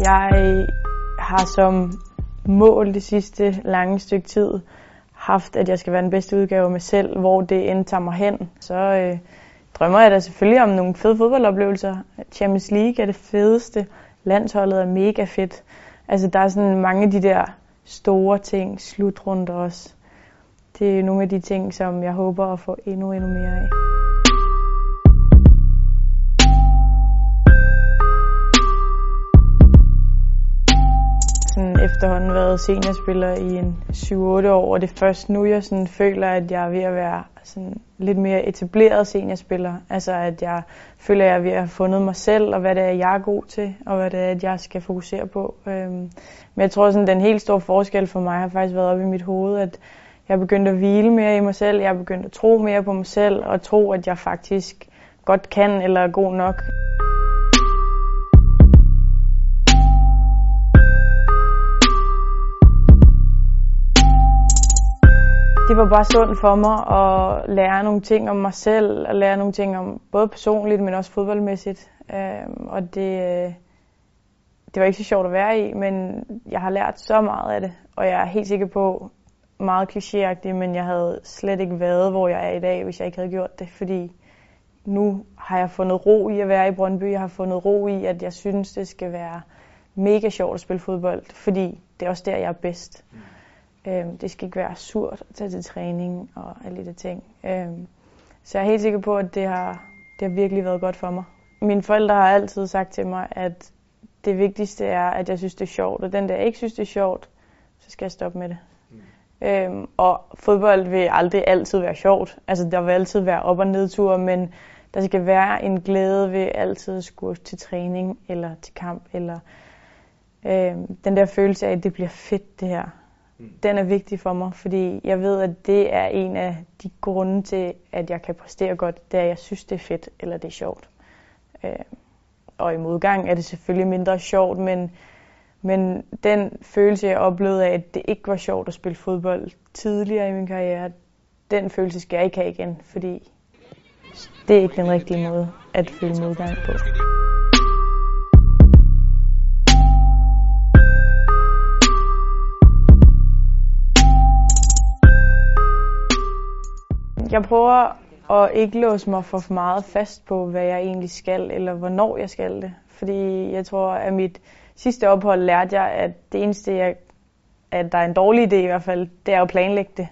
Jeg har som mål det sidste lange stykke tid haft, at jeg skal være den bedste udgave af mig selv, hvor det end tager mig hen. Så øh, drømmer jeg da selvfølgelig om nogle fede fodboldoplevelser. Champions League er det fedeste. Landsholdet er mega fedt. Altså der er sådan mange af de der store ting, slutrunder også. Det er nogle af de ting, som jeg håber at få endnu, endnu mere af. Efterhånden været seniorspiller i en 7-8 år, og det er først nu, jeg sådan føler, at jeg er ved at være sådan lidt mere etableret seniorspiller. Altså at jeg føler, at jeg er ved at have fundet mig selv, og hvad det er, jeg er god til, og hvad det er, at jeg skal fokusere på. Øhm, men jeg tror, sådan den helt store forskel for mig har faktisk været op i mit hoved, at jeg er begyndt at hvile mere i mig selv, jeg er begyndt at tro mere på mig selv, og tro, at jeg faktisk godt kan eller er god nok. Det var bare sundt for mig at lære nogle ting om mig selv, og lære nogle ting om både personligt, men også fodboldmæssigt. Øhm, og det, øh, det var ikke så sjovt at være i, men jeg har lært så meget af det, og jeg er helt sikker på, meget klichéagtigt, men jeg havde slet ikke været, hvor jeg er i dag, hvis jeg ikke havde gjort det, fordi nu har jeg fundet ro i at være i Brøndby, jeg har fundet ro i, at jeg synes, det skal være mega sjovt at spille fodbold, fordi det er også der, jeg er bedst. Mm. Øhm, det skal ikke være surt at tage til træning og alle de ting. Øhm, så jeg er helt sikker på, at det har, det har virkelig været godt for mig. Mine forældre har altid sagt til mig, at det vigtigste er, at jeg synes, det er sjovt. Og den der ikke synes, det er sjovt, så skal jeg stoppe med det. Mm. Øhm, og fodbold vil aldrig altid være sjovt. Altså, der vil altid være op- og nedture, men der skal være en glæde ved altid at skulle til træning eller til kamp. Eller øhm, den der følelse af, at det bliver fedt, det her Mm. den er vigtig for mig, fordi jeg ved, at det er en af de grunde til, at jeg kan præstere godt, det er, at jeg synes, det er fedt, eller det er sjovt. Øh, og i modgang er det selvfølgelig mindre sjovt, men, men den følelse, jeg oplevede af, at det ikke var sjovt at spille fodbold tidligere i min karriere, den følelse skal jeg ikke have igen, fordi det er ikke den rigtige måde at føle modgang på. Jeg prøver at ikke låse mig for meget fast på, hvad jeg egentlig skal, eller hvornår jeg skal det. Fordi jeg tror, at mit sidste ophold lærte jeg, at det eneste, jeg, at der er en dårlig idé i hvert fald, det er at planlægge det.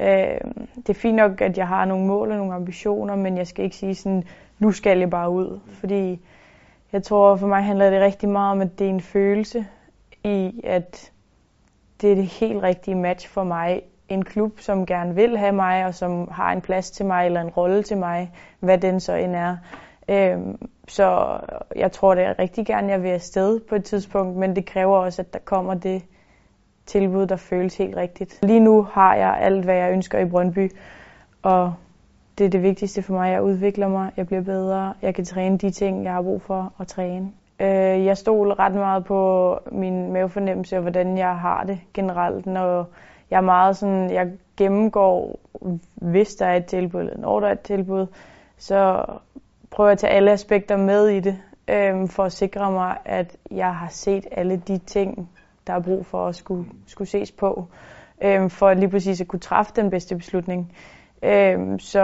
Øh, det er fint nok, at jeg har nogle mål og nogle ambitioner, men jeg skal ikke sige sådan, nu skal jeg bare ud. Fordi jeg tror, for mig handler det rigtig meget om, at det er en følelse i, at det er det helt rigtige match for mig en klub, som gerne vil have mig, og som har en plads til mig, eller en rolle til mig, hvad den så end er. Øhm, så jeg tror, det er rigtig gerne, jeg vil afsted på et tidspunkt, men det kræver også, at der kommer det tilbud, der føles helt rigtigt. Lige nu har jeg alt, hvad jeg ønsker i Brøndby, og det er det vigtigste for mig. Jeg udvikler mig, jeg bliver bedre, jeg kan træne de ting, jeg har brug for at træne. Øh, jeg stoler ret meget på min mavefornemmelse og hvordan jeg har det generelt, når jeg er meget sådan, jeg gennemgår, hvis der er et tilbud, eller når der er et tilbud, så prøver jeg at tage alle aspekter med i det, øhm, for at sikre mig, at jeg har set alle de ting, der er brug for at skulle, skulle ses på, øhm, for lige præcis at kunne træffe den bedste beslutning. Øhm, så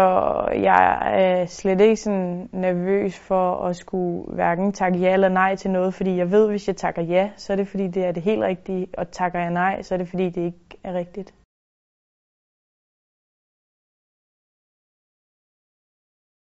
jeg er slet ikke sådan nervøs for at skulle hverken takke ja eller nej til noget, fordi jeg ved, hvis jeg takker ja, så er det fordi, det er det helt rigtige, og takker jeg nej, så er det fordi, det ikke er rigtigt.